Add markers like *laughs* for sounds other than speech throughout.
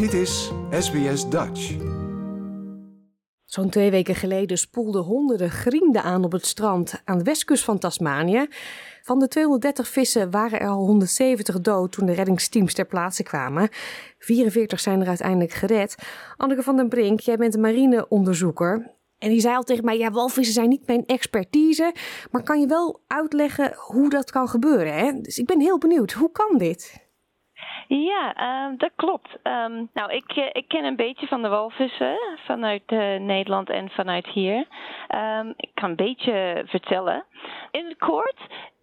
Dit is SBS Dutch. Zo'n twee weken geleden spoelden honderden grienden aan op het strand aan de westkust van Tasmanië. Van de 230 vissen waren er al 170 dood toen de reddingsteams ter plaatse kwamen. 44 zijn er uiteindelijk gered. Anneke van den Brink, jij bent een marineonderzoeker. En die zei al tegen mij: Ja, walvissen zijn niet mijn expertise. Maar kan je wel uitleggen hoe dat kan gebeuren? Hè? Dus ik ben heel benieuwd. Hoe kan dit? Ja, uh, dat klopt. Um, nou, ik, eh, ik ken een beetje van de walvissen vanuit uh, Nederland en vanuit hier. Um, ik kan een beetje vertellen. In het kort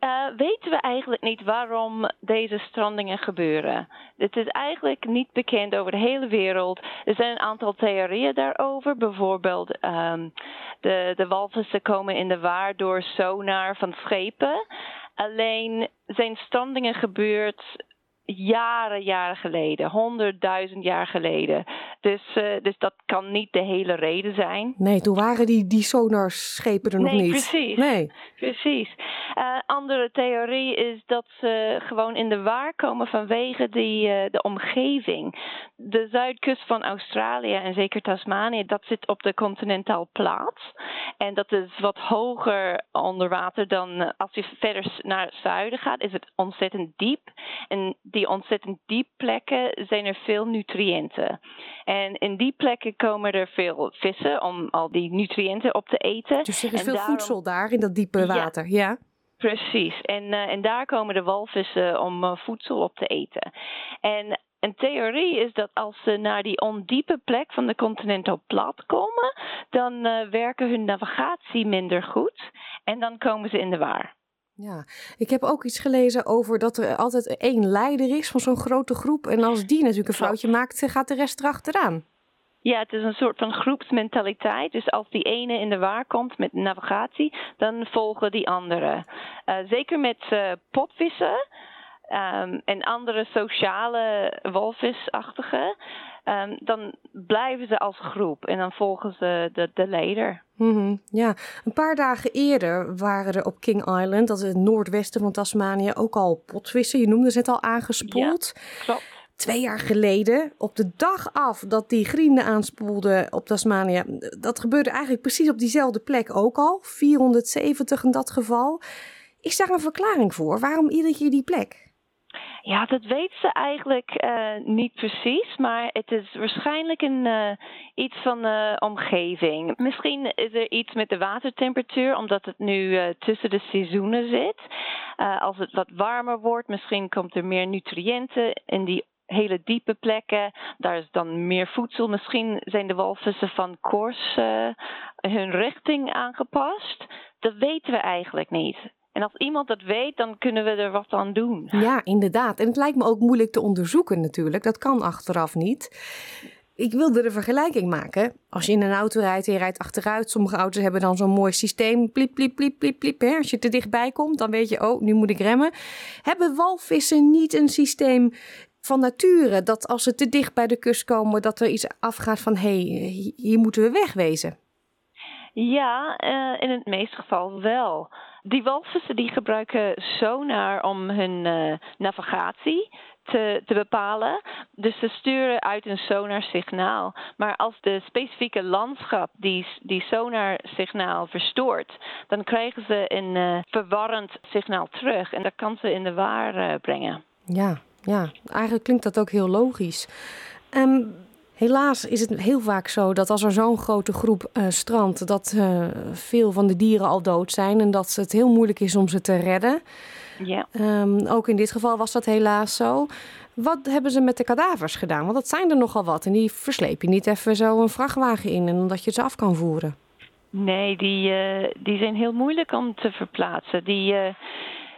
uh, weten we eigenlijk niet waarom deze strandingen gebeuren. Het is eigenlijk niet bekend over de hele wereld. Er zijn een aantal theorieën daarover. Bijvoorbeeld de, de walvissen komen in de waar door sonar van schepen. Alleen zijn strandingen gebeurd jaren, jaren geleden, honderdduizend jaar geleden. Dus, uh, dus dat kan niet de hele reden zijn. Nee, toen waren die, die sonarschepen er nog niet. Precies. Nee, precies. Uh, andere theorie is dat ze gewoon in de waar komen vanwege die, uh, de omgeving. De zuidkust van Australië en zeker Tasmanië, dat zit op de continentaal plaats. En dat is wat hoger onder water dan als je verder naar het zuiden gaat, is het ontzettend diep. En die ontzettend diep plekken zijn er veel nutriënten. En in die plekken komen er veel vissen om al die nutriënten op te eten. dus er is En veel daarom- voedsel daar in dat diepe water. Ja. Precies. En, uh, en daar komen de walvissen om uh, voedsel op te eten. En een theorie is dat als ze naar die ondiepe plek van de continental plat komen, dan uh, werken hun navigatie minder goed en dan komen ze in de waar. Ja, ik heb ook iets gelezen over dat er altijd één leider is van zo'n grote groep. En als die natuurlijk een foutje maakt, gaat de rest erachteraan. Ja, het is een soort van groepsmentaliteit. Dus als die ene in de waar komt met navigatie, dan volgen die anderen. Uh, zeker met uh, potvissen um, en andere sociale walvisachtige. Um, dan blijven ze als groep en dan volgen ze de, de leider. Mm -hmm, ja, een paar dagen eerder waren er op King Island, dat is het noordwesten van Tasmanië, ook al potvissen. Je noemde ze het al aangespoeld. Ja, klopt. Twee jaar geleden, op de dag af dat die grienden aanspoelden op Tasmanië, dat gebeurde eigenlijk precies op diezelfde plek ook al. 470 in dat geval. Is daar een verklaring voor? Waarom iedere keer die plek? Ja, dat weet ze eigenlijk uh, niet precies, maar het is waarschijnlijk een, uh, iets van de omgeving. Misschien is er iets met de watertemperatuur, omdat het nu uh, tussen de seizoenen zit. als het wat warmer wordt, misschien komt er meer nutriënten in die hele diepe plekken. Daar is dan meer voedsel. Misschien zijn de walvissen van koers hun richting aangepast. Dat weten we eigenlijk niet. En als iemand dat weet, dan kunnen we er wat aan doen. Ja, inderdaad. En het lijkt me ook moeilijk te onderzoeken natuurlijk. Dat kan achteraf niet. Ik wilde de vergelijking maken. Als je in een auto rijdt en je rijdt achteruit. Sommige auto's hebben dan zo'n mooi systeem. Pliep, pliep, pliep, pliep, pliep. Hè? Als je te dichtbij komt, dan weet je, oh, nu moet ik remmen. Hebben walvissen niet een systeem van nature... dat als ze te dicht bij de kust komen, dat er iets afgaat van... hé, hey, hier moeten we wegwezen? Ja, uh, in het meeste geval wel. Die walvissen die gebruiken sonar om hun uh, navigatie te, te bepalen. Dus ze sturen uit een sonarsignaal. Maar als de specifieke landschap die, die sonarsignaal verstoort, dan krijgen ze een uh, verwarrend signaal terug. En dat kan ze in de waar uh, brengen. Ja, ja, eigenlijk klinkt dat ook heel logisch. Um, Helaas is het heel vaak zo dat als er zo'n grote groep uh, strandt, dat uh, veel van de dieren al dood zijn en dat het heel moeilijk is om ze te redden. Ja. Um, ook in dit geval was dat helaas zo. Wat hebben ze met de kadavers gedaan? Want dat zijn er nogal wat en die versleep je niet even zo een vrachtwagen in en omdat je ze af kan voeren. Nee, die, uh, die zijn heel moeilijk om te verplaatsen. Die,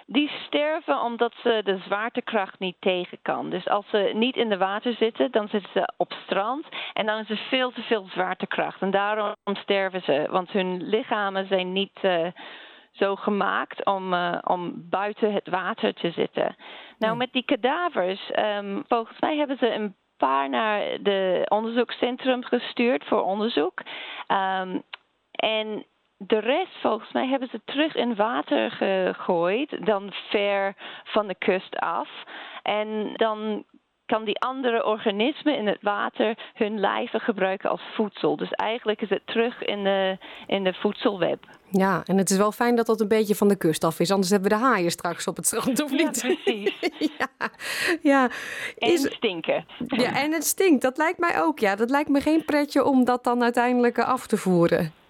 die sterven omdat ze de zwaartekracht niet tegen kan. Dus als ze niet in de water zitten, dan zitten ze op strand en dan is er veel te veel zwaartekracht. En daarom sterven ze, want hun lichamen zijn niet uh, zo gemaakt om, uh, om buiten het water te zitten. Nou, Hmm. met die kadavers, um, volgens mij hebben ze een paar naar de onderzoekscentrum gestuurd voor onderzoek. Um, en de rest, volgens mij, hebben ze terug in water gegooid, dan ver van de kust af. En dan kan die andere organismen in het water hun lijven gebruiken als voedsel. Dus eigenlijk is het terug in de, in de voedselweb. Ja, en het is wel fijn dat dat een beetje van de kust af is. Anders hebben we de haaien straks op het strand, of niet? Ja, precies. *laughs* ja, ja. Is... En stinken. Ja, en het stinkt. Dat lijkt mij ook, ja. Dat lijkt me geen pretje om dat dan uiteindelijk af te voeren.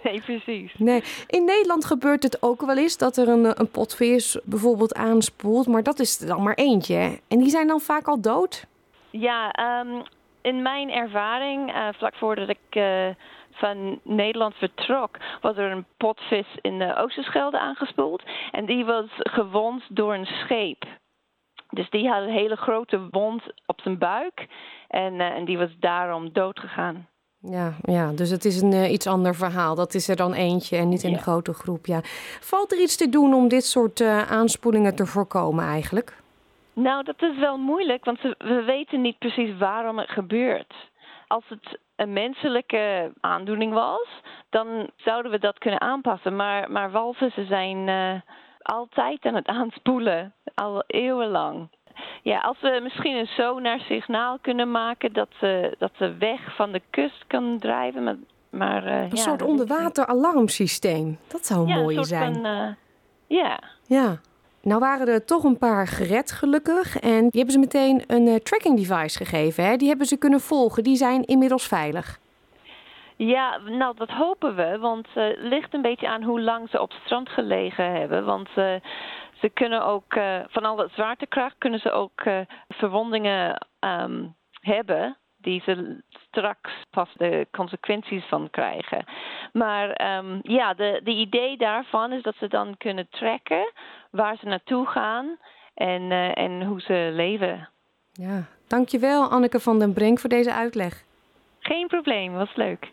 *laughs* Nee, precies. Nee. In Nederland gebeurt het ook wel eens dat er een, een potvis bijvoorbeeld aanspoelt. Maar dat is er dan maar eentje. En die zijn dan vaak al dood? Ja, um, in mijn ervaring, uh, vlak voordat ik uh, van Nederland vertrok, was er een potvis in de Oosterschelde aangespoeld. En die was gewond door een scheep. Dus die had een hele grote wond op zijn buik. En, uh, en die was daarom dood gegaan. Ja, ja, dus het is een uh, iets ander verhaal. Dat is er dan eentje en niet in een grote groep. Ja. Valt er iets te doen om dit soort uh, aanspoelingen te voorkomen eigenlijk? Nou, dat is wel moeilijk, want we weten niet precies waarom het gebeurt. Als het een menselijke aandoening was, dan zouden we dat kunnen aanpassen. Maar, maar walvissen zijn uh, altijd aan het aanspoelen, al eeuwenlang. Ja, als we misschien een sonar-signaal kunnen maken dat, uh, dat de weg van de kust kan drijven. Maar, maar, uh, een ja, soort onderwater-alarmsysteem. Dat zou ja, mooi een zijn. Van, uh, ja. Ja. Nou waren er toch een paar gered, gelukkig. En die hebben ze meteen een tracking device gegeven. Hè? Die hebben ze kunnen volgen. Die zijn inmiddels veilig. Ja, nou dat hopen we. Want het ligt een beetje aan hoe lang ze op het strand gelegen hebben. Want ze kunnen ook, uh, van al dat zwaartekracht, kunnen ze ook verwondingen um, hebben. Die ze straks pas de consequenties van krijgen. Maar um, ja, de, de idee daarvan is dat ze dan kunnen tracken waar ze naartoe gaan en, en hoe ze leven. Ja, dankjewel Anneke van den Brink voor deze uitleg. Geen probleem, was leuk.